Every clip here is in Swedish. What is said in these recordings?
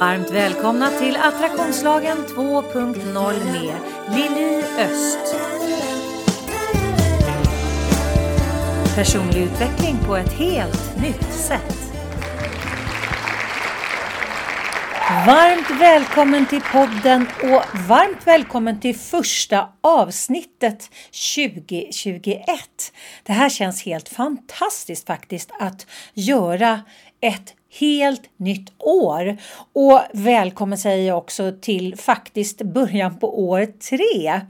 Varmt välkomna till Attraktionslagen 2.0 med Lili Öst. Personlig utveckling på ett helt nytt sätt. Varmt välkommen till podden och varmt välkommen till första avsnittet 2021. Det här känns helt fantastiskt faktiskt att göra ett helt nytt år. Och välkommen säger jag också till faktiskt början på år tre.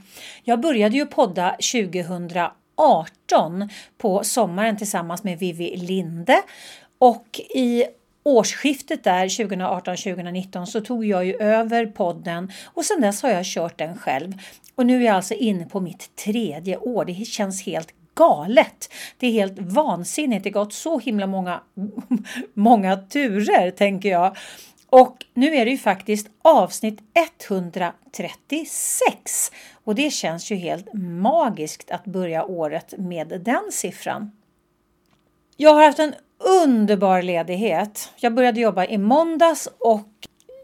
Jag började ju podda 2018 på sommaren tillsammans med Vivi Linde och i årsskiftet där 2018-2019 så tog jag ju över podden och sedan dess har jag kört den själv. Och nu är jag alltså inne på mitt tredje år. Det känns helt galet. Det är helt vansinnigt. Det har gått så himla många, många turer tänker jag. Och nu är det ju faktiskt avsnitt 136 och det känns ju helt magiskt att börja året med den siffran. Jag har haft en underbar ledighet. Jag började jobba i måndags och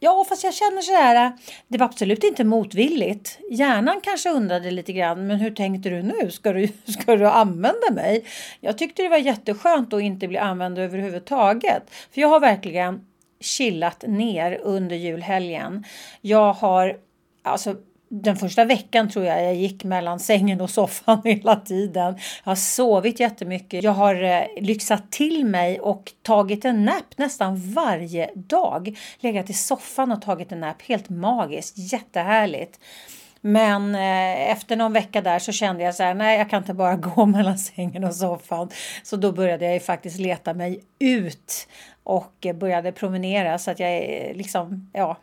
Ja, fast jag känner sådär. Det var absolut inte motvilligt. Hjärnan kanske undrade lite grann, men hur tänkte du nu? Ska du, ska du använda mig? Jag tyckte det var jätteskönt att inte bli använd överhuvudtaget. För jag har verkligen chillat ner under julhelgen. Jag har alltså den första veckan tror jag jag gick mellan sängen och soffan hela tiden. Jag har sovit jättemycket. Jag har eh, lyxat till mig och tagit en nap nästan varje dag. Legat i soffan och tagit en nap. Helt magiskt. Jättehärligt. Men eh, efter någon vecka där så kände jag så här, nej jag kan inte bara gå mellan sängen och soffan. Så då började jag faktiskt leta mig ut och eh, började promenera så att jag eh, liksom, ja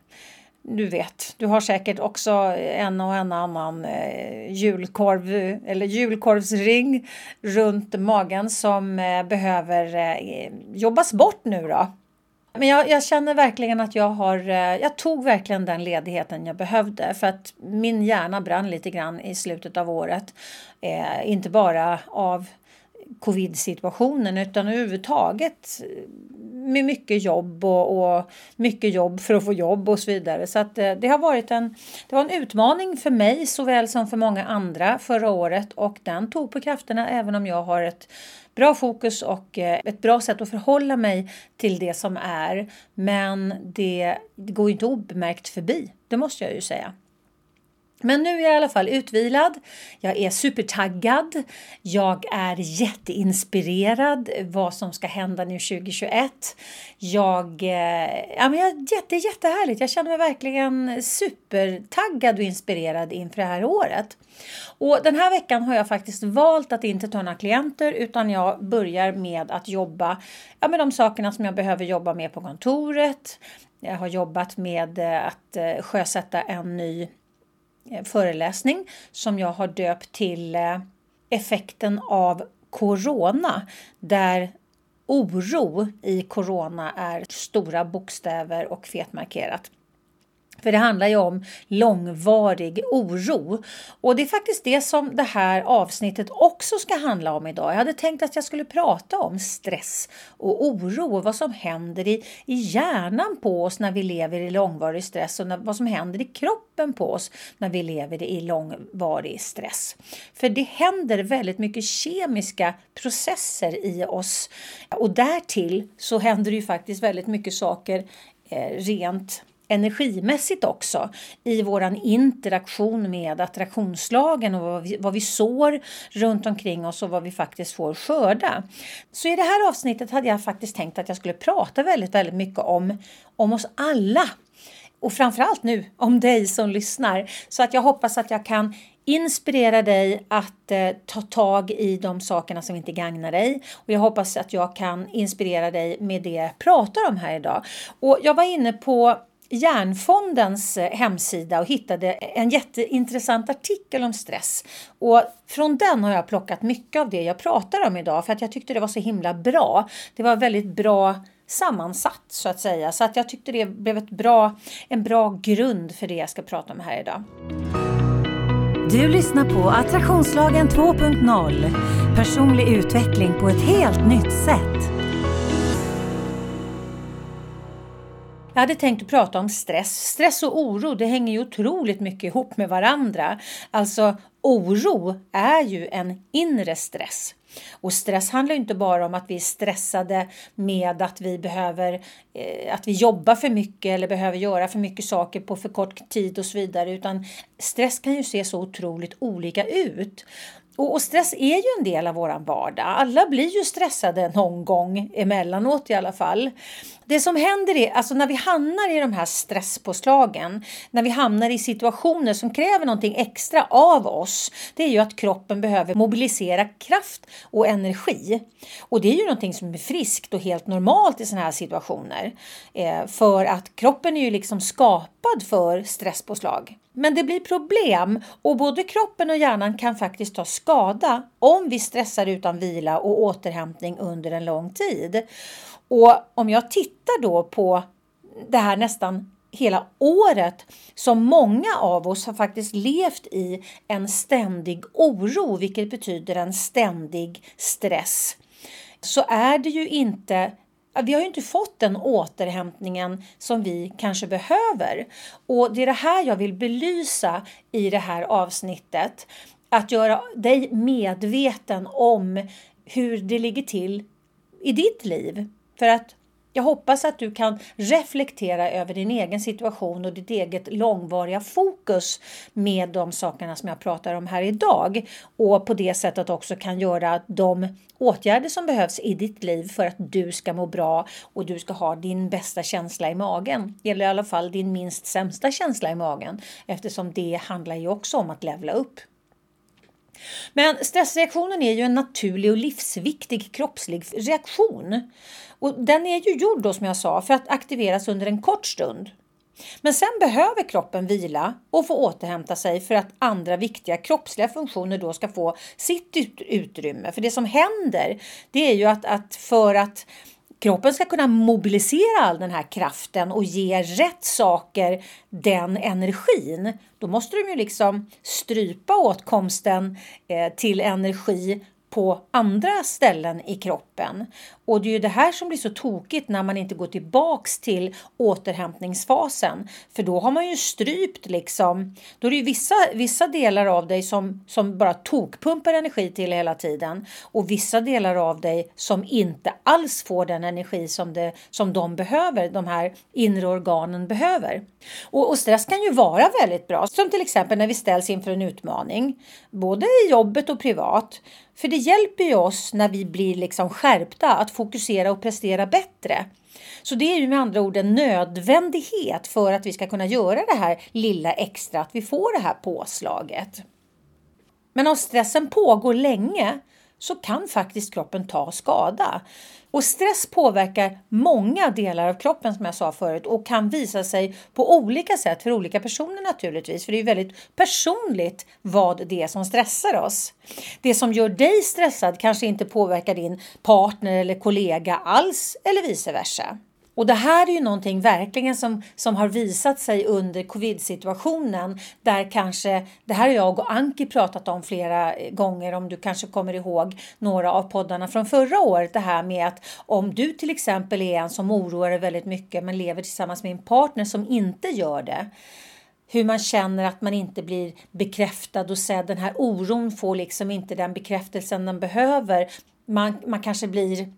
du vet, du har säkert också en och en annan eh, julkorv eller julkorvsring runt magen som eh, behöver eh, jobbas bort nu då. Men jag, jag, känner verkligen att jag har, eh, jag tog verkligen den ledigheten jag behövde för att min hjärna brann lite grann i slutet av året. Eh, inte bara av covid-situationen utan överhuvudtaget med mycket jobb och, och, mycket jobb för att få jobb och så vidare. Så att eh, det har varit en, det var en utmaning för mig såväl som för många andra förra året och den tog på krafterna även om jag har ett bra fokus och eh, ett bra sätt att förhålla mig till det som är. Men det, det går inte obemärkt förbi, det måste jag ju säga. Men nu är jag i alla fall utvilad. Jag är supertaggad. Jag är jätteinspirerad vad som ska hända nu 2021. Jag, eh, ja, men jag, jätte, jättehärligt. Jag känner mig verkligen supertaggad och inspirerad inför det här året. Och den här veckan har jag faktiskt valt att inte ta några klienter utan jag börjar med att jobba ja, med de sakerna som jag behöver jobba med på kontoret. Jag har jobbat med eh, att eh, sjösätta en ny Eh, föreläsning som jag har döpt till eh, effekten av corona där oro i corona är stora bokstäver och fetmarkerat. För det handlar ju om långvarig oro. Och det är faktiskt det som det här avsnittet också ska handla om idag. Jag hade tänkt att jag skulle prata om stress och oro och vad som händer i, i hjärnan på oss när vi lever i långvarig stress och när, vad som händer i kroppen på oss när vi lever i långvarig stress. För det händer väldigt mycket kemiska processer i oss och därtill så händer det ju faktiskt väldigt mycket saker eh, rent energimässigt också i våran interaktion med attraktionslagen och vad vi, vad vi sår runt omkring oss och vad vi faktiskt får skörda. Så i det här avsnittet hade jag faktiskt tänkt att jag skulle prata väldigt, väldigt mycket om, om oss alla. Och framförallt nu om dig som lyssnar. Så att jag hoppas att jag kan inspirera dig att eh, ta tag i de sakerna som inte gagnar dig. Och jag hoppas att jag kan inspirera dig med det jag pratar om här idag. Och jag var inne på Hjärnfondens eh, hemsida och hittade en jätteintressant artikel om stress. Och från den har jag plockat mycket av det jag pratar om idag för att jag tyckte det var så himla bra. Det var väldigt bra sammansatt så att säga så att jag tyckte det blev ett bra, en bra grund för det jag ska prata om här idag. Du lyssnar på Attraktionslagen 2.0 Personlig utveckling på ett helt nytt sätt. Jag hade tänkt att prata om stress. Stress och oro det hänger ju otroligt mycket ihop med varandra. Alltså oro är ju en inre stress. Och stress handlar inte bara om att vi är stressade med att vi behöver eh, att vi jobbar för mycket eller behöver göra för mycket saker på för kort tid och så vidare utan stress kan ju se så otroligt olika ut. Och, stress är ju en del av vår vardag. Alla blir ju stressade någon gång emellanåt i alla fall. Det som händer är, alltså när vi hamnar i de här stresspåslagen, när vi hamnar i situationer som kräver någonting extra av oss, det är ju att kroppen behöver mobilisera kraft och energi. Och det är ju någonting som är friskt och helt normalt i sådana här situationer. Eh, för att kroppen är ju liksom skapad för stresspåslag. Men det blir problem och både kroppen och hjärnan kan faktiskt ta skada om vi stressar utan vila och återhämtning under en lång tid. Och om jag tittar då på det här nästan hela året som många av oss har faktiskt levt i en ständig oro, vilket betyder en ständig stress, så är det ju inte vi har ju inte fått den återhämtningen som vi kanske behöver. Och det är det här jag vill belysa i det här avsnittet. Att göra dig medveten om hur det ligger till i ditt liv. För att jag hoppas att du kan reflektera över din egen situation och ditt eget långvariga fokus med de sakerna som jag pratar om här idag och på det sättet också kan göra de åtgärder som behövs i ditt liv för att du ska må bra och du ska ha din bästa känsla i magen. Eller i alla fall din minst sämsta känsla i magen eftersom det handlar ju också om att levla upp. Men stressreaktionen är ju en naturlig och livsviktig kroppslig reaktion. Och den är ju gjord då som jag sa för att aktiveras under en kort stund. Men sen behöver kroppen vila och få återhämta sig för att andra viktiga kroppsliga funktioner då ska få sitt utrymme. För det som händer det är ju att, att för att kroppen ska kunna mobilisera all den här kraften och ge rätt saker den energin, då måste de ju liksom strypa åtkomsten eh, till energi på andra ställen i kroppen. Och det är ju det här som blir så tokigt när man inte går tillbaks till återhämtningsfasen. För då har man ju strypt liksom. Då är det ju vissa, vissa delar av dig som, som bara tokpumpar energi till hela tiden. Och vissa delar av dig som inte alls får den energi som, det, som de behöver, de här inre organen behöver. Och, och stress kan ju vara väldigt bra. Som till exempel när vi ställs inför en utmaning. Både i jobbet och privat. För det hjälper ju oss när vi blir liksom skärpta att fokusera och prestera bättre. Så det är ju med andra ord en nödvändighet för att vi ska kunna göra det här lilla extra, att vi får det här påslaget. Men om stressen pågår länge så kan faktiskt kroppen ta skada. Och stress påverkar många delar av kroppen som jag sa förut och kan visa sig på olika sätt för olika personer naturligtvis. För det är väldigt personligt vad det är som stressar oss. Det som gör dig stressad kanske inte påverkar din partner eller kollega alls eller vice versa. Och det här är ju någonting verkligen som, som har visat sig under covid-situationen där kanske, det här har jag och Anki pratat om flera gånger om du kanske kommer ihåg några av poddarna från förra året. Det här med att om du till exempel är en som oroar dig väldigt mycket men lever tillsammans med en partner som inte gör det hur man känner att man inte blir bekräftad och sedd. Den här oron får liksom inte den bekräftelsen den behöver. Man, man kanske blir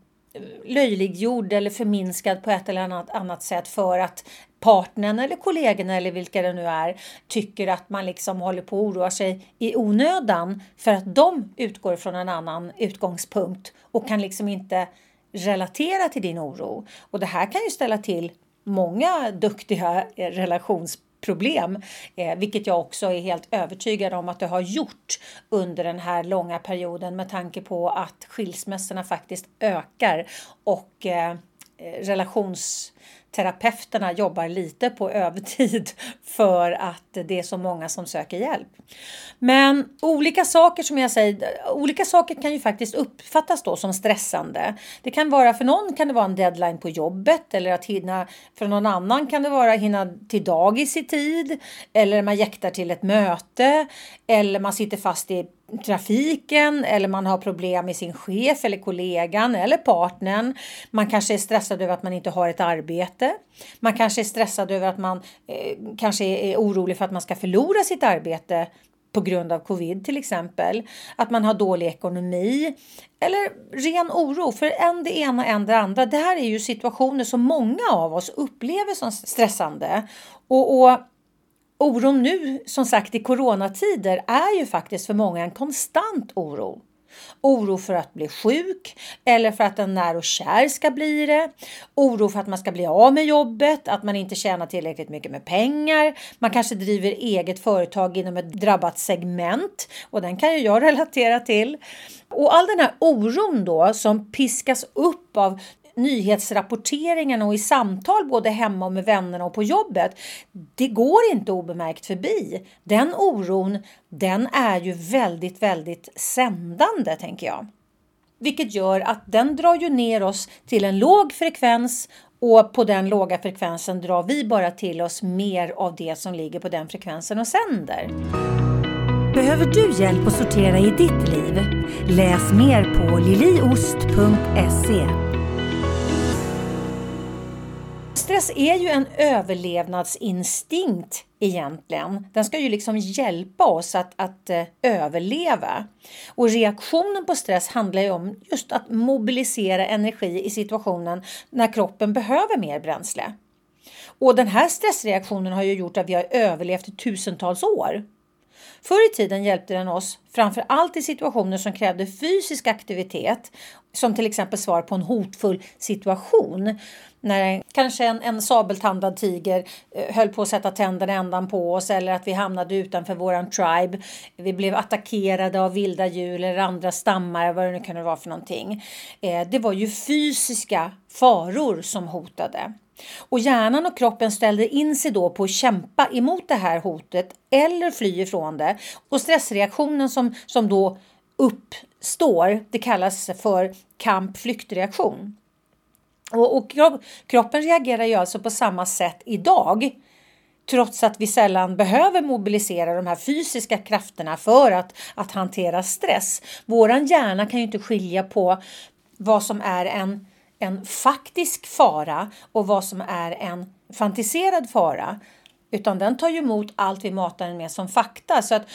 löjliggjord eller förminskad på ett eller annat, annat sätt för att partnern eller kollegorna eller vilka det nu är tycker att man liksom håller på att oroa sig i onödan för att de utgår från en annan utgångspunkt och kan liksom inte relatera till din oro. Och det här kan ju ställa till många duktiga eh, relations problem, eh, vilket jag också är helt övertygad om att det har gjort under den här långa perioden med tanke på att skilsmässorna faktiskt ökar och eh, eh relations terapeuterna jobbar lite på övertid för att det är så många som söker hjälp. Men olika saker som jag säger, olika saker kan ju faktiskt uppfattas då som stressande. Det kan vara för någon kan det vara en deadline på jobbet eller att hinna, för någon annan kan det vara att hinna till dagis i tid eller man jäktar till ett möte eller man sitter fast i trafiken eller man har problem med sin chef eller kollegan eller partnern. Man kanske är stressad över att man inte har ett arbete. Man kanske är stressad över att man eh, kanske är orolig för att man ska förlora sitt arbete på grund av covid till exempel. Att man har dålig ekonomi eller ren oro för en det ena en det andra. Det här är ju situationer som många av oss upplever som stressande. Och, och Oron nu, som sagt i coronatider, är ju faktiskt för många en konstant oro. Oro för att bli sjuk eller för att en när och kär ska bli det. Oro för att man ska bli av med jobbet, att man inte tjänar tillräckligt mycket med pengar. Man kanske driver eget företag inom ett drabbat segment och den kan ju jag relatera till. Och all den här oron då som piskas upp av nyhetsrapporteringen och i samtal både hemma och med vännerna och på jobbet. Det går inte obemärkt förbi. Den oron, den är ju väldigt, väldigt sändande tänker jag. Vilket gör att den drar ju ner oss till en låg frekvens och på den låga frekvensen drar vi bara till oss mer av det som ligger på den frekvensen och sänder. Behöver du hjälp att sortera i ditt liv? Läs mer på liliost.se Stress är ju en överlevnadsinstinkt egentligen. Den ska ju liksom hjälpa oss att, att eh, överleva. Och reaktionen på stress handlar ju om just att mobilisera energi i situationen när kroppen behöver mer bränsle. Och den här stressreaktionen har ju gjort att vi har överlevt i tusentals år. Förr i tiden hjälpte den oss framför allt i situationer som krävde fysisk aktivitet, som till exempel svar på en hotfull situation. När kanske en, en sabeltandad tiger eh, höll på att sätta tänderna ändan på oss eller att vi hamnade utanför våran tribe. Vi blev attackerade av vilda djur eller andra stammar, vad det nu kunde vara för någonting. Eh, det var ju fysiska faror som hotade. Och hjärnan och kroppen ställde in sig då på att kämpa emot det här hotet eller fly ifrån det. Och stressreaktionen som, som då uppstår, det kallas för kamp-flyktreaktion. Och, och kroppen reagerar ju alltså på samma sätt idag trots att vi sällan behöver mobilisera de här fysiska krafterna för att, att hantera stress. Våran hjärna kan ju inte skilja på vad som är en en faktisk fara och vad som är en fantiserad fara. Utan den tar ju emot allt vi matar den med som fakta. Så att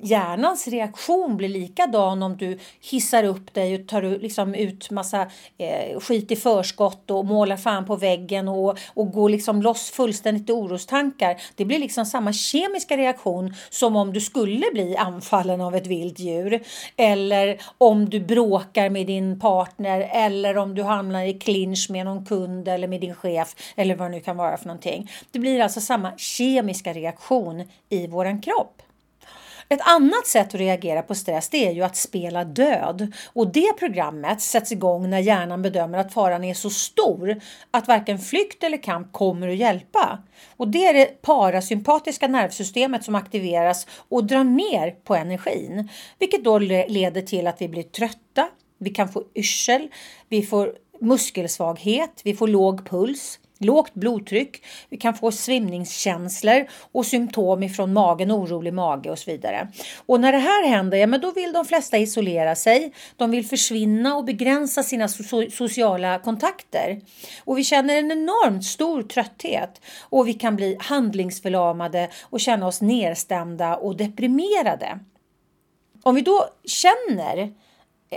hjärnans reaktion blir likadan om du hissar upp dig och tar liksom ut massa eh, skit i förskott och målar fan på väggen och, och går liksom loss fullständigt i orostankar. Det blir liksom samma kemiska reaktion som om du skulle bli anfallen av ett vilt djur. Eller om du bråkar med din partner eller om du hamnar i clinch med någon kund eller med din chef eller vad det nu kan vara för någonting. Det blir alltså samma kemiska reaktion i våran kropp. Ett annat sätt att reagera på stress det är ju att spela död. Och det programmet sätts igång när hjärnan bedömer att faran är så stor att varken flykt eller kamp kommer att hjälpa. Och det är det parasympatiska nervsystemet som aktiveras och drar ner på energin. Vilket då leder till att vi blir trötta, vi kan få yrsel, vi får muskelsvaghet, vi får låg puls, lågt blodtryck, vi kan få svimningskänslor och symptom ifrån magen, orolig mage och så vidare. Och när det här händer, ja men då vill de flesta isolera sig. De vill försvinna och begränsa sina so sociala kontakter. Och vi känner en enormt stor trötthet och vi kan bli handlingsförlamade och känna oss nedstämda och deprimerade. Om vi då känner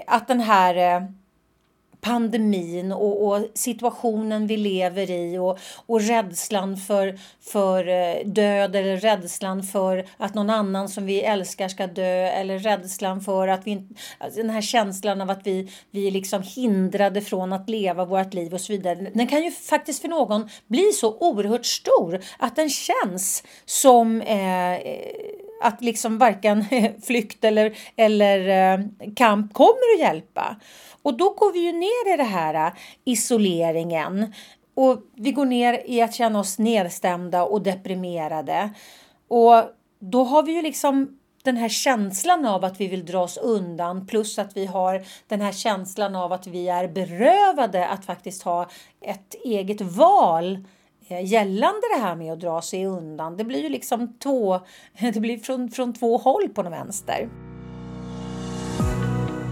att den här eh, pandemin och, och, situationen vi lever i och, och rädslan för, för eh, död eller rädslan för att någon annan som vi älskar ska dö eller rädslan för att vi alltså den här känslan av att vi, vi är liksom hindrade från att leva vårt liv och så vidare. Den kan ju faktiskt för någon bli så oerhört stor att den känns som eh, att liksom varken flykt eller, eller eh, kamp kommer att hjälpa. Och då går vi ju ner i det här äh, isoleringen och vi går ner i att känna oss nedstämda och deprimerade. Och då har vi ju liksom den här känslan av att vi vill dra oss undan plus att vi har den här känslan av att vi är berövade att faktiskt ha ett eget val eh, gällande det här med att dra sig undan. Det blir ju liksom två, det blir från, från två håll på något vänster.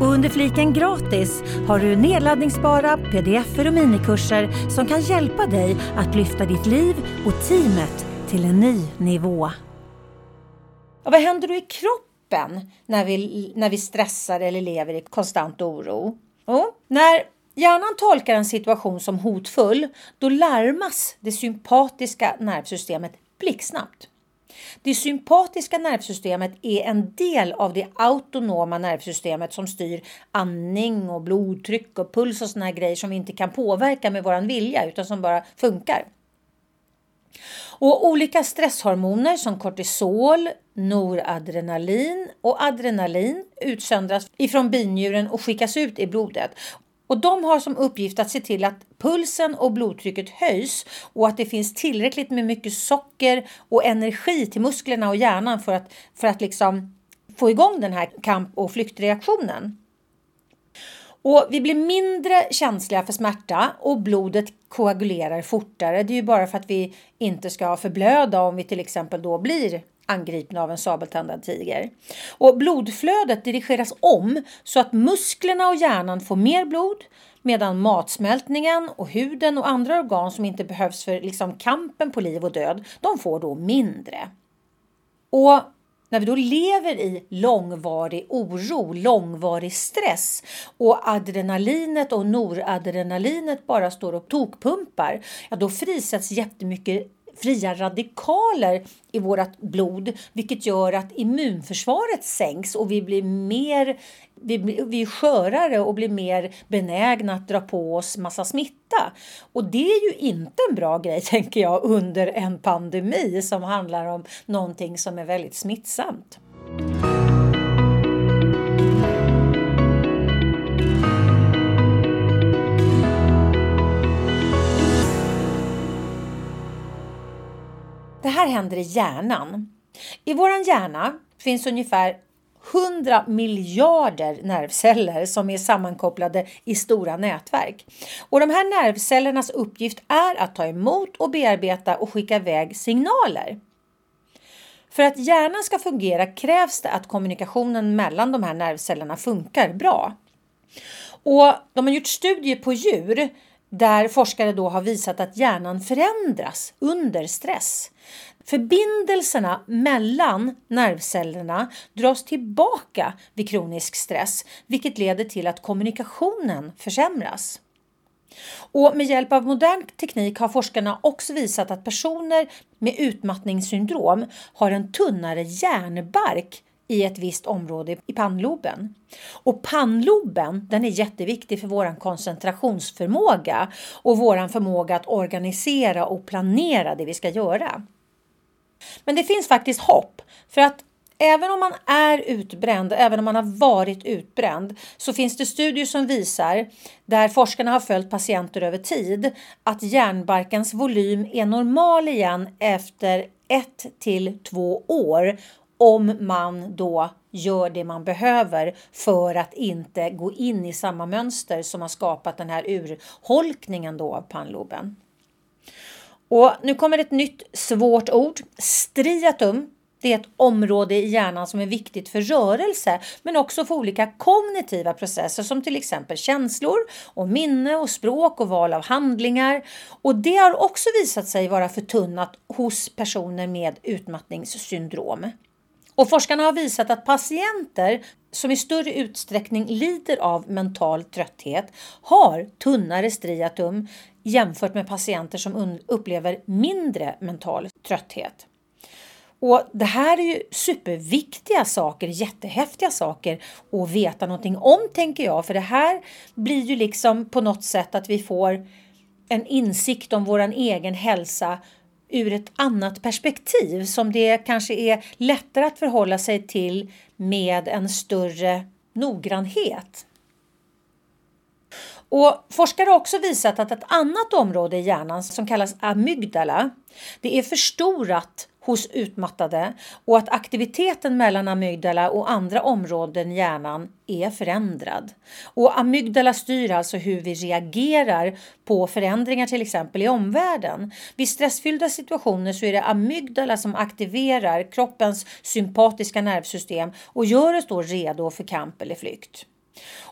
Och under fliken gratis har du nedladdningsbara pdf och minikurser som kan hjälpa dig att lyfta ditt liv och teamet till en ny nivå. Och vad händer då i kroppen när vi, när vi stressar eller lever i konstant oro? Jo, när hjärnan tolkar en situation som hotfull, då larmas det sympatiska nervsystemet blixtsnabbt. Det sympatiska nervsystemet är en del av det autonoma nervsystemet som styr andning och blodtryck och puls och såna grejer som vi inte kan påverka med våran vilja utan som bara funkar. Och olika stresshormoner som kortisol, noradrenalin och adrenalin utsöndras ifrån binjuren och skickas ut i blodet. Och de har som uppgift att se till att pulsen och blodtrycket höjs och att det finns tillräckligt med mycket socker och energi till musklerna och hjärnan för att, för att liksom få igång den här kamp och flyktreaktionen. Och vi blir mindre känsliga för smärta och blodet koagulerar fortare. Det är ju bara för att vi inte ska förblöda om vi till exempel då blir angripna av en sabeltandad tiger. Och blodflödet dirigeras om så att musklerna och hjärnan får mer blod medan matsmältningen och huden och andra organ som inte behövs för liksom kampen på liv och död, de får då mindre. Och när vi då lever i långvarig oro, långvarig stress och adrenalinet och noradrenalinet bara står och tokpumpar, ja då frisätts jättemycket fria radikaler i vårt blod vilket gör att immunförsvaret sänks och vi blir mer vi, vi är skörare och blir mer benägna att dra på oss massa smitta. Och det är ju inte en bra grej tänker jag under en pandemi som handlar om någonting som är väldigt smittsamt. Här händer i hjärnan. I vår hjärna finns ungefär 100 miljarder nervceller som är sammankopplade i stora nätverk. Och de här nervcellernas uppgift är att ta emot och bearbeta och skicka iväg signaler. För att hjärnan ska fungera krävs det att kommunikationen mellan de här nervcellerna funkar bra. Och de har gjort studier på djur där forskare då har visat att hjärnan förändras under stress. Förbindelserna mellan nervcellerna dras tillbaka vid kronisk stress vilket leder till att kommunikationen försämras. Och med hjälp av modern teknik har forskarna också visat att personer med utmattningssyndrom har en tunnare hjärnbark i ett visst område i pannloben. Och pannloben den är jätteviktig för vår koncentrationsförmåga och vår förmåga att organisera och planera det vi ska göra. Men det finns faktiskt hopp för att Även om man är utbränd, även om man har varit utbränd, så finns det studier som visar, där forskarna har följt patienter över tid, att hjärnbarkens volym är normal igen efter ett till två år om man då gör det man behöver för att inte gå in i samma mönster som har skapat den här urholkningen då av pannloben. Och nu kommer ett nytt svårt ord, striatum. Det är ett område i hjärnan som är viktigt för rörelse men också för olika kognitiva processer som till exempel känslor och minne och språk och val av handlingar. Och det har också visat sig vara förtunnat hos personer med utmattningssyndrom. Och forskarna har visat att patienter som i större utsträckning lider av mental trötthet har tunnare striatum jämfört med patienter som upplever mindre mental trötthet. Och Det här är ju superviktiga saker, jättehäftiga saker att veta någonting om tänker jag. För det här blir ju liksom på något sätt att vi får en insikt om vår egen hälsa ur ett annat perspektiv som det kanske är lättare att förhålla sig till med en större noggrannhet. Och forskare har också visat att ett annat område i hjärnan som kallas amygdala, det är förstorat hos utmattade och att aktiviteten mellan amygdala och andra områden i hjärnan är förändrad. Och amygdala styr alltså hur vi reagerar på förändringar till exempel i omvärlden. Vid stressfyllda situationer så är det amygdala som aktiverar kroppens sympatiska nervsystem och gör oss då redo för kamp eller flykt.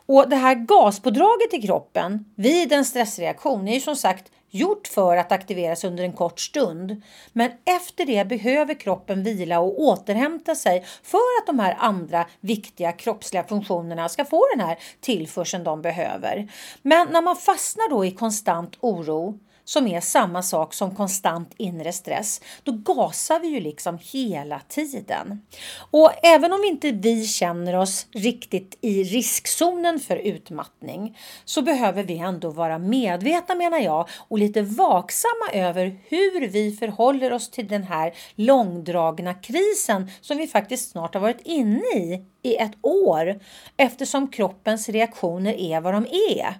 Och det här gaspådraget i kroppen vid en stressreaktion är ju som sagt gjort för att aktiveras under en kort stund. Men efter det behöver kroppen vila och återhämta sig för att de här andra viktiga kroppsliga funktionerna ska få den här tillförseln de behöver. Men när man fastnar då i konstant oro som är samma sak som konstant inre stress, då gasar vi ju liksom hela tiden. Och även om inte vi känner oss riktigt i riskzonen för utmattning så behöver vi ändå vara medvetna menar jag och lite vaksamma över hur vi förhåller oss till den här långdragna krisen som vi faktiskt snart har varit inne i i ett år eftersom kroppens reaktioner är vad de är.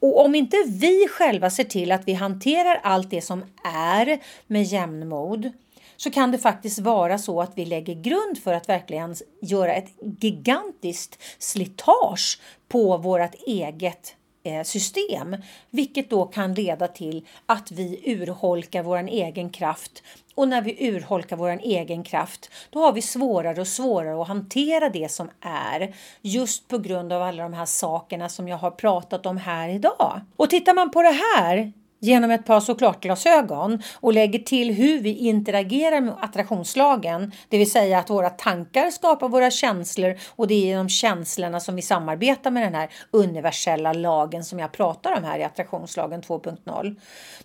Och om inte vi själva ser till att vi hanterar allt det som är med jämnmod så kan det faktiskt vara så att vi lägger grund för att verkligen göra ett gigantiskt slitage på vårt eget Eh, system, vilket då kan leda till att vi urholkar vår egen kraft och när vi urholkar vår egen kraft, då har vi svårare och svårare att hantera det som är. Just på grund av alla de här sakerna som jag har pratat om här idag. Och tittar man på det här genom ett par såklartglasögon och lägger till hur vi interagerar med attraktionslagen, det vill säga att våra tankar skapar våra känslor och det är genom känslorna som vi samarbetar med den här universella lagen som jag pratar om här i attraktionslagen 2.0.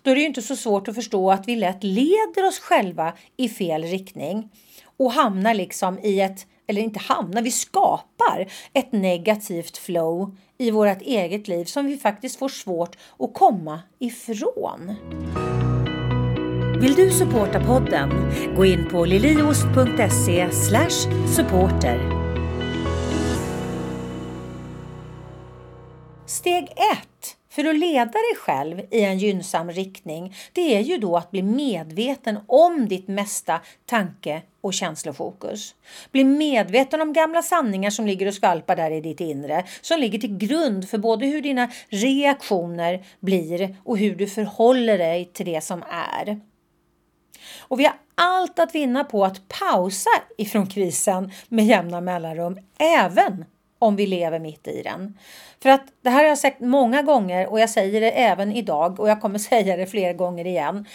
Då är det ju inte så svårt att förstå att vi lätt leder oss själva i fel riktning och hamnar liksom i ett, eller inte hamnar, vi skapar ett negativt flow i vårt eget liv som vi faktiskt får svårt att komma ifrån. Vill du supporta podden? Gå in på liliost.se supporter. Steg 1 för att leda dig själv i en gynnsam riktning, det är ju då att bli medveten om ditt mesta tanke och känslofokus. Bli medveten om gamla sanningar som ligger och skvalpar där i ditt inre, som ligger till grund för både hur dina reaktioner blir och hur du förhåller dig till det som är. Och vi har allt att vinna på att pausa ifrån krisen med jämna mellanrum, även om vi lever mitt i den. För att det här har jag sagt många gånger och jag säger det även idag och jag kommer säga det fler gånger igen.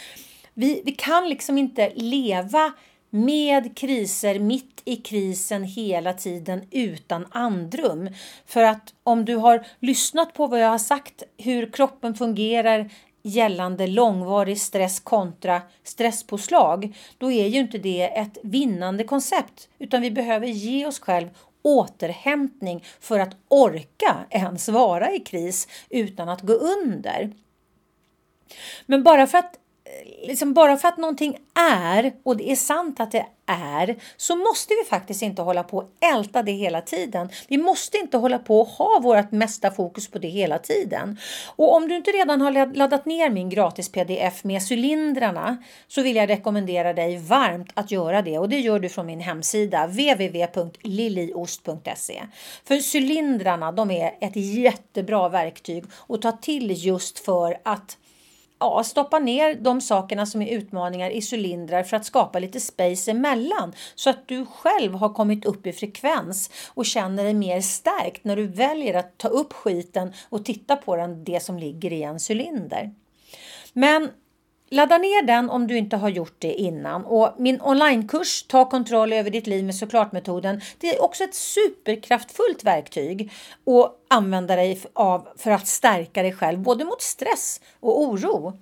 Vi, vi kan liksom inte leva med kriser mitt i krisen hela tiden utan andrum. För att om du har lyssnat på vad jag har sagt, hur kroppen fungerar gällande långvarig stress kontra stresspåslag, då är ju inte det ett vinnande koncept, utan vi behöver ge oss själv återhämtning för att orka ens vara i kris utan att gå under. Men bara för att liksom bara för att någonting är och det är sant att det är så måste vi faktiskt inte hålla på och älta det hela tiden. Vi måste inte hålla på och ha vårt mesta fokus på det hela tiden. Och om du inte redan har laddat ner min gratis pdf med cylindrarna så vill jag rekommendera dig varmt att göra det och det gör du från min hemsida www.liliost.se. För cylindrarna de är ett jättebra verktyg att ta till just för att ja, stoppa ner de sakerna som är utmaningar i cylindrar för att skapa lite space emellan så att du själv har kommit upp i frekvens och känner dig mer stärkt när du väljer att ta upp skiten och titta på den, det som ligger i en cylinder. Men Ladda ner den om du inte har gjort det innan. Och min onlinekurs Ta kontroll över ditt liv med såklart-metoden. Det är också ett superkraftfullt verktyg att använda dig av för att stärka dig själv både mot stress och oro.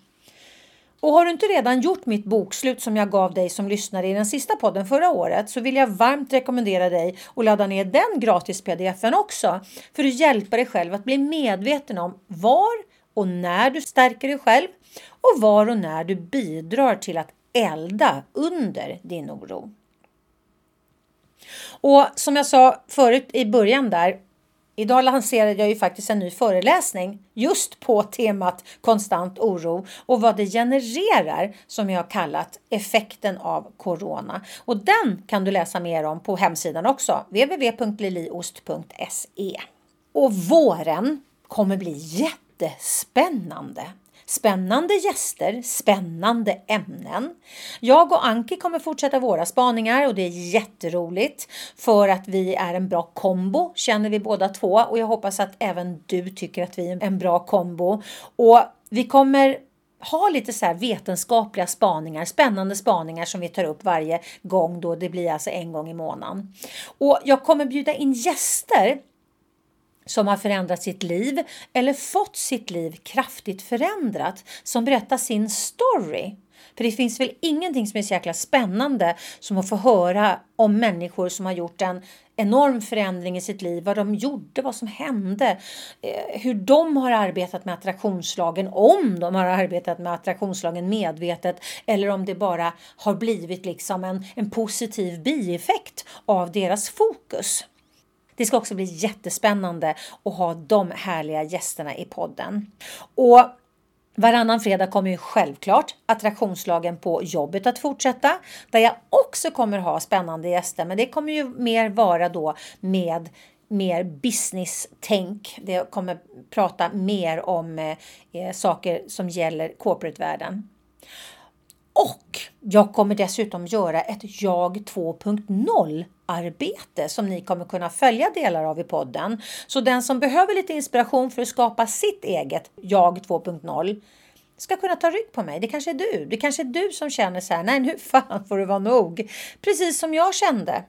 Och har du inte redan gjort mitt bokslut som jag gav dig som lyssnare i den sista podden förra året så vill jag varmt rekommendera dig att ladda ner den gratis pdfen också för att hjälpa dig själv att bli medveten om var och när du stärker dig själv och var och när du bidrar till att elda under din oro. Och som jag sa förut i början där, Idag lanserade jag ju faktiskt en ny föreläsning just på temat konstant oro och vad det genererar som jag har kallat effekten av corona. Och den kan du läsa mer om på hemsidan också, www.liliost.se. Och våren kommer bli jättespännande. Spännande gäster, spännande ämnen. Jag och Anki kommer fortsätta våra spaningar och det är jätteroligt för att vi är en bra kombo känner vi båda två och jag hoppas att även du tycker att vi är en bra kombo. Och vi kommer ha lite så vetenskapliga spaningar, spännande spaningar som vi tar upp varje gång då det blir alltså en gång i månaden. Och jag kommer bjuda in gäster som har förändrat sitt liv eller fått sitt liv kraftigt förändrat som berättar sin story. För det finns väl ingenting som är så jäkla spännande som att få höra om människor som har gjort en enorm förändring i sitt liv, vad de gjorde, vad som hände, eh, hur de har arbetat med attraktionslagen, om de har arbetat med attraktionslagen medvetet eller om det bara har blivit liksom en, en positiv bieffekt av deras fokus. Det ska också bli jättespännande att ha de härliga gästerna i podden. Och Varannan fredag kommer ju självklart attraktionslagen på jobbet att fortsätta där jag också kommer ha spännande gäster. Men det kommer ju mer vara då med mer business-tänk. Det kommer prata mer om eh, saker som gäller corporate-världen. Och jag kommer dessutom göra ett Jag 2.0 arbete som ni kommer kunna följa delar av i podden. Så den som behöver lite inspiration för att skapa sitt eget Jag 2.0 ska kunna ta rygg på mig. Det kanske är du. Det kanske är du som känner så här, nej nu fan får det vara nog. Precis som jag kände.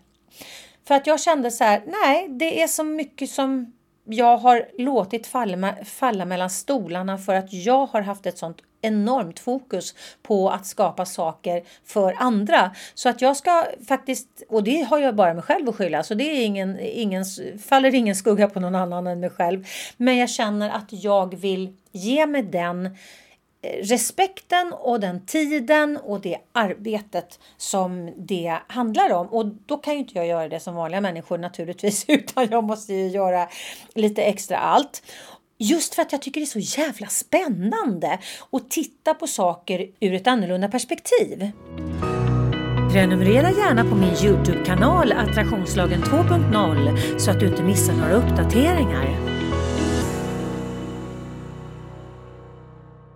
För att jag kände så här, nej det är så mycket som jag har låtit falla, falla mellan stolarna för att jag har haft ett sånt enormt fokus på att skapa saker för andra. Så att jag ska faktiskt, och det har jag bara mig själv att skylla, så det är ingen, ingen, faller ingen skugga på någon annan än mig själv. Men jag känner att jag vill ge mig den eh, respekten och den tiden och det arbetet som det handlar om. Och då kan ju inte jag göra det som vanliga människor naturligtvis, utan jag måste ju göra lite extra allt. Just för att jag tycker det är så jävla spännande att titta på saker ur ett annorlunda perspektiv. Prenumerera gärna på min Youtube-kanal Attraktionslagen 2.0 så att du inte missar några uppdateringar.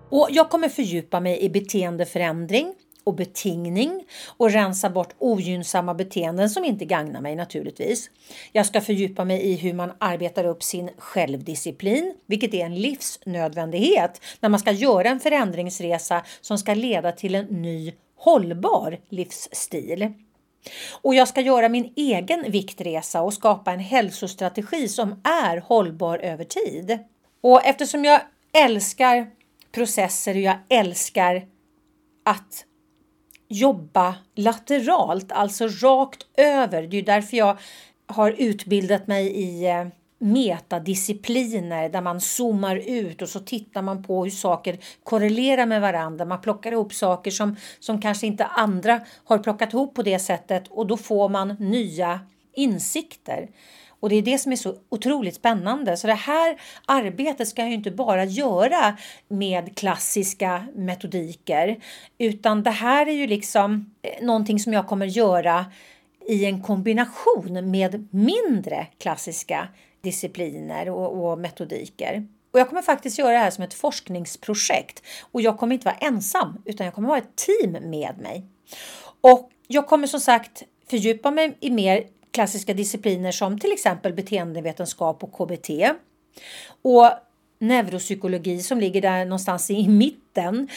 Och jag kommer fördjupa mig i beteendeförändring, och betingning och rensa bort ogynnsamma beteenden som inte gagnar mig naturligtvis. Jag ska fördjupa mig i hur man arbetar upp sin självdisciplin, vilket är en livsnödvändighet när man ska göra en förändringsresa som ska leda till en ny hållbar livsstil. Och jag ska göra min egen viktresa och skapa en hälsostrategi som är hållbar över tid. Och eftersom jag älskar processer och jag älskar att jobba lateralt, alltså rakt över. Det är därför jag har utbildat mig i eh, metadiscipliner där man zoomar ut och så tittar man på hur saker korrelerar med varandra. Man plockar ihop saker som, som kanske inte andra har plockat ihop på det sättet och då får man nya insikter. Och det är det som är så otroligt spännande. Så det här arbetet ska jag ju inte bara göra med klassiska metodiker, utan det här är ju liksom eh, någonting som jag kommer göra i en kombination med mindre klassiska discipliner och, och metodiker. Och jag kommer faktiskt göra det här som ett forskningsprojekt och jag kommer inte vara ensam utan jag kommer ha ett team med mig. Och jag kommer som sagt fördjupa mig i mer klassiska discipliner som till exempel beteendevetenskap och KBT. Och neuropsykologi som ligger där någonstans i mitten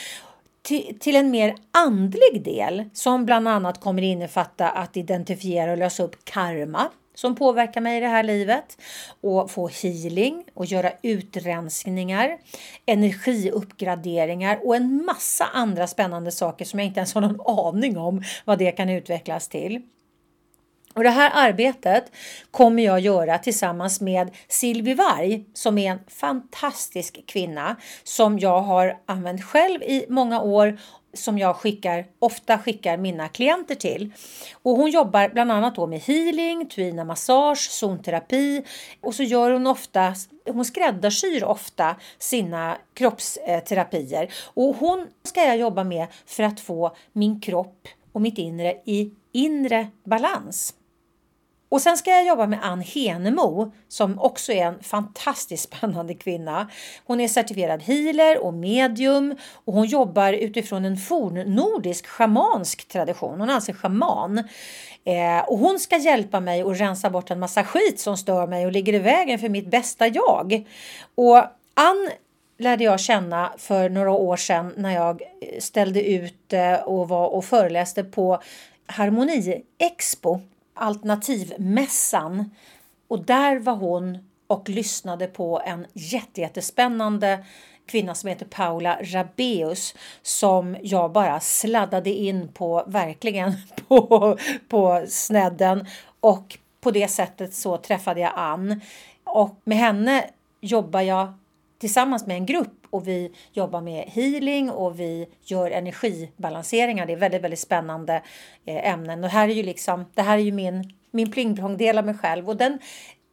till en mer andlig del som bland annat kommer innefatta att identifiera och lösa upp karma som påverkar mig i det här livet och få healing och göra utrensningar, energiuppgraderingar och en massa andra spännande saker som jag inte ens har någon aning om vad det kan utvecklas till. Och det här arbetet kommer jag göra tillsammans med Silvi Varg som är en fantastisk kvinna som jag har använt själv i många år som jag skickar, ofta skickar mina klienter till. Och hon jobbar bland annat då med healing, tuina massage, zonterapi och så gör hon ofta, hon skräddarsyr ofta sina kroppsterapier och hon ska jag jobba med för att få min kropp och mitt inre i inre balans. Och sen ska jag jobba med Ann Henemo som också är en fantastiskt spännande kvinna. Hon är certifierad healer och medium och hon jobbar utifrån en fornnordisk schamansk tradition. Hon är alltså schaman. Eh, och hon ska hjälpa mig att rensa bort en massa skit som stör mig och ligger i vägen för mitt bästa jag. Och Ann lärde jag känna för några år sedan när jag ställde ut eh, och var och föreläste på Harmoni Expo Alternativmässan. Och där var hon och lyssnade på en jättespännande kvinna som heter Paula Rabeus som jag bara sladdade in på verkligen på, på snedden och på det sättet så träffade jag Ann och med henne jobbar jag tillsammans med en grupp och vi jobbar med healing och vi gör energibalanseringar. Det är väldigt, väldigt spännande eh, ämnen och här är ju liksom, det här är ju min, min plingplongdel av mig själv och den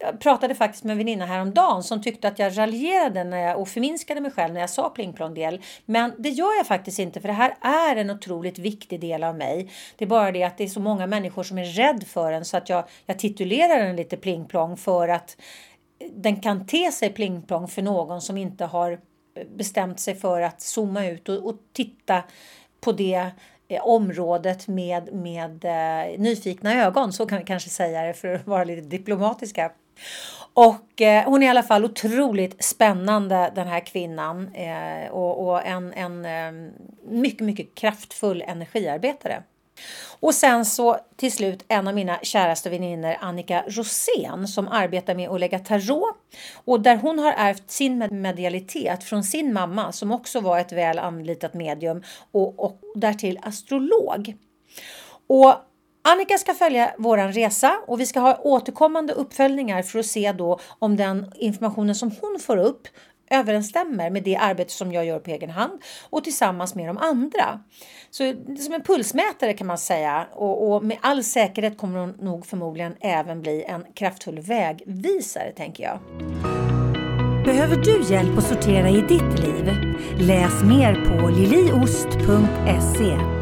jag pratade faktiskt med en väninna häromdagen som tyckte att jag raljerade när jag, och förminskade mig själv när jag sa plingplongdel. Men det gör jag faktiskt inte för det här är en otroligt viktig del av mig. Det är bara det att det är så många människor som är rädd för den så att jag, jag titulerar den lite plingplong för att den kan te sig plingplong för någon som inte har bestämt sig för att zooma ut och, och titta på det eh, området med, med eh, nyfikna ögon, så kan vi kanske säga det för att vara lite diplomatiska. Och eh, hon är i alla fall otroligt spännande den här kvinnan eh, och, och, en, en eh, mycket, mycket kraftfull energiarbetare. Och sen så till slut en av mina käraste väninnor Annika Rosén som arbetar med att lägga tarot och där hon har ärvt sin medialitet från sin mamma som också var ett väl anlitat medium och, och därtill astrolog. Och Annika ska följa våran resa och vi ska ha återkommande uppföljningar för att se då om den informationen som hon får upp överensstämmer med det arbete som jag gör på egen hand och tillsammans med de andra. Så det är som en pulsmätare kan man säga och, och med all säkerhet kommer hon nog förmodligen även bli en kraftfull vägvisare tänker jag. Behöver du hjälp att sortera i ditt liv? Läs mer på liliost.se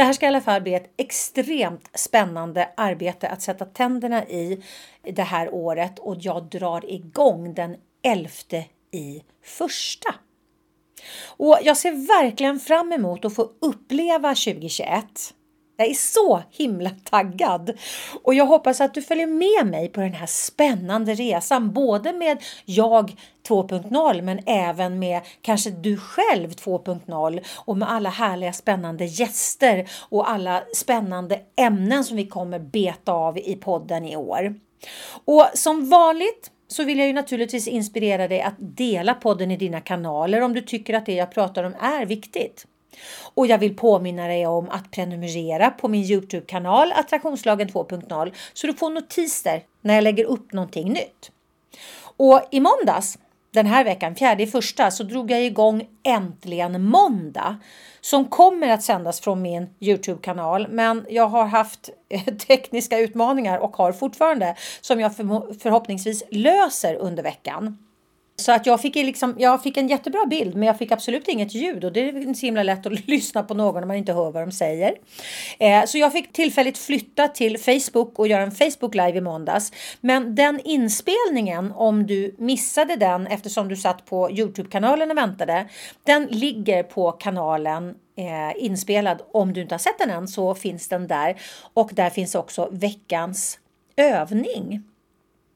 Det här ska i alla fall bli ett extremt spännande arbete att sätta tänderna i det här året och jag drar igång den 11 i första. Och jag ser verkligen fram emot att få uppleva 2021. Jag är så himla taggad och jag hoppas att du följer med mig på den här spännande resan, både med jag 2.0 men även med kanske du själv 2.0 och med alla härliga spännande gäster och alla spännande ämnen som vi kommer beta av i podden i år. Och som vanligt så vill jag ju naturligtvis inspirera dig att dela podden i dina kanaler om du tycker att det jag pratar om är viktigt. Och jag vill påminna dig om att prenumerera på min Youtube-kanal Attraktionslagen 2.0 så du får notiser när jag lägger upp någonting nytt. Och i måndags den här veckan, fjärde i första, så drog jag igång Äntligen måndag som kommer att sändas från min Youtube-kanal. Men jag har haft tekniska utmaningar och har fortfarande som jag förhoppningsvis löser under veckan. Så att jag fick, liksom, jag fick en jättebra bild men jag fick absolut inget ljud och det är inte så himla lätt att lyssna på någon om man inte hör vad de säger. Eh, så jag fick tillfälligt flytta till Facebook och göra en Facebook live i måndags. Men den inspelningen, om du missade den eftersom du satt på Youtube-kanalen och väntade, den ligger på kanalen eh, inspelad. Om du inte har sett den än så finns den där och där finns också veckans övning.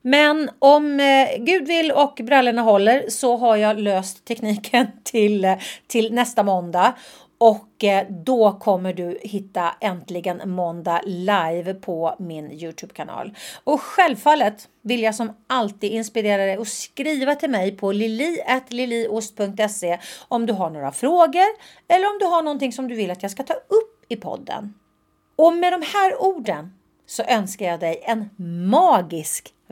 Men om eh, Gud vill och brallorna håller så har jag löst tekniken till, eh, till nästa måndag. Och eh, då kommer du hitta Äntligen Måndag live på min Youtube-kanal. Och självfallet vill jag som alltid inspirera dig att skriva till mig på lili.liliost.se om du har några frågor eller om du har någonting som du vill att jag ska ta upp i podden. Och med de här orden så önskar jag dig en magisk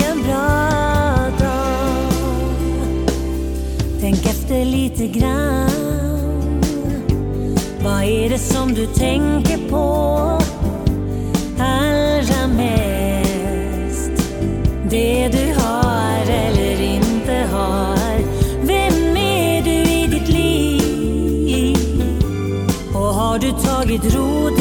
en bra dag. Tänk efter lite grann. Vad är det som du tänker på allra mest? Det du har eller inte har. Vem är du i ditt liv? Och har du tagit rot